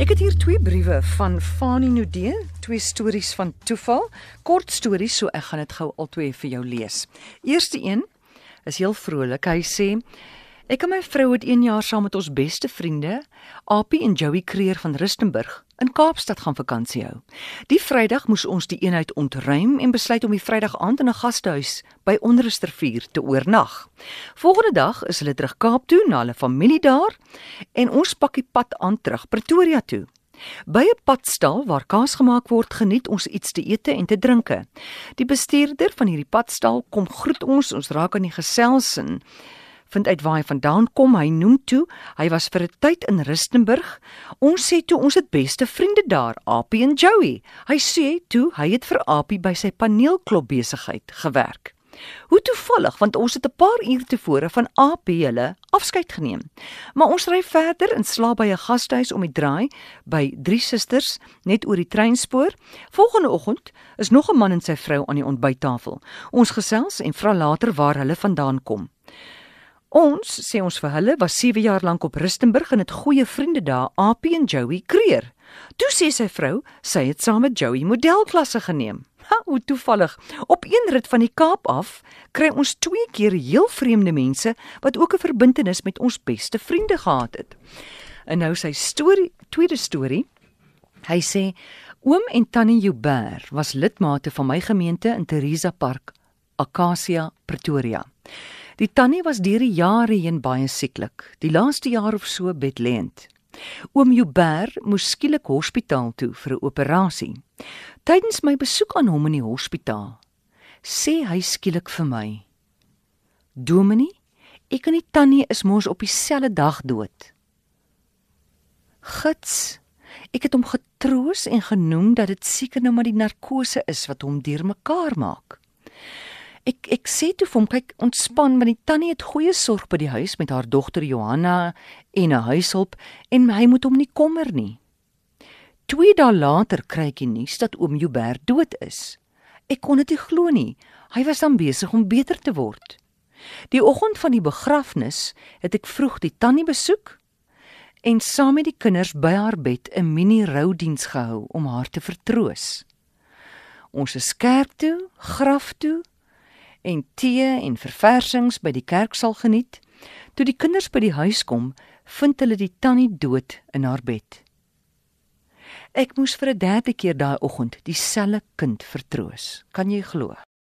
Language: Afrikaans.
Ek het hier twee briewe van Fani Nudee, twee stories van toeval, kort stories, so ek gaan dit gou albei vir jou lees. Eerste een is heel vrolik. Hy sê Ek en my vrou het 1 jaar saam met ons beste vriende, Apie en Joey Kreer van Rustenburg, in Kaapstad gaan vakansie hou. Die Vrydag moes ons die eenheid ontruim en besluit om die Vrydag aand in 'n gastehuis by Onderrivier te oornag. Volgende dag is hulle terug Kaap toe na hulle familie daar en ons pak die pad aan terug Pretoria toe. By 'n padstal waar kaas gemaak word, geniet ons iets te ete en te drinke. Die bestuurder van hierdie padstal kom groet ons, ons raak aan die gesels en vind uit waar hy vandaan kom. Hy noem toe, hy was vir 'n tyd in Rustenburg. Ons sê toe ons het beste vriende daar, Apie en Joey. Hy sê toe hy het vir Apie by sy paneelklop besigheid gewerk. Hoe toevallig want ons het 'n paar uur tevore van AP hulle afskeid geneem. Maar ons ry verder en slaap by 'n gastehuis om die draai by Drie Susters net oor die treinspoor. Volgende oggend is nog 'n man en sy vrou aan die ontbyttafel. Ons gesels en vra later waar hulle vandaan kom. Ons sê ons vir hulle was 7 jaar lank op Rustenburg en het goeie vriende daar, AP en Joey Kreer. Toe sê sy vrou, sy het saam met Joey modelklasse geneem. Ha, hoe toevallig. Op een rit van die Kaap af kry ons twee keer heel vreemde mense wat ook 'n verbintenis met ons beste vriende gehad het. En nou sy storie, tweede storie. Hy sê oom en tannie Joubert was lidmate van my gemeente in Teresa Park, Acacia, Pretoria. Die tannie was deur die jare heen baie sieklik, die laaste jaar of so bedlend. Oom Joubert moes skielik hospitaal toe vir 'n operasie. Tydens my besoek aan hom in die hospitaal, sê hy skielik vir my: "Dominee, ek en die tannie is mos op dieselfde dag dood." Gits, ek het hom getroos en genoem dat dit seker nou maar die narkose is wat hom deurmekaar maak. Ek ek sê toe vir hom kyk ontspan want die tannie het goeie sorg by die huis met haar dogter Johanna en 'n huishulp en hy moet hom nie kommer nie. 2 dae later kry ek die nuus dat oom Joubert dood is. Ek kon dit nie glo nie. Hy was dan besig om beter te word. Die oggend van die begrafnis het ek vroeg die tannie besoek en saam met die kinders by haar bed 'n mini roudiens gehou om haar te vertroos. Ons is kerk toe, graf toe en tee en verversings by die kerk sal geniet. Toe die kinders by die huis kom, vind hulle die tannie dood in haar bed. Ek moes vir 'n derde keer daai oggend dieselfde kind vertroos. Kan jy glo?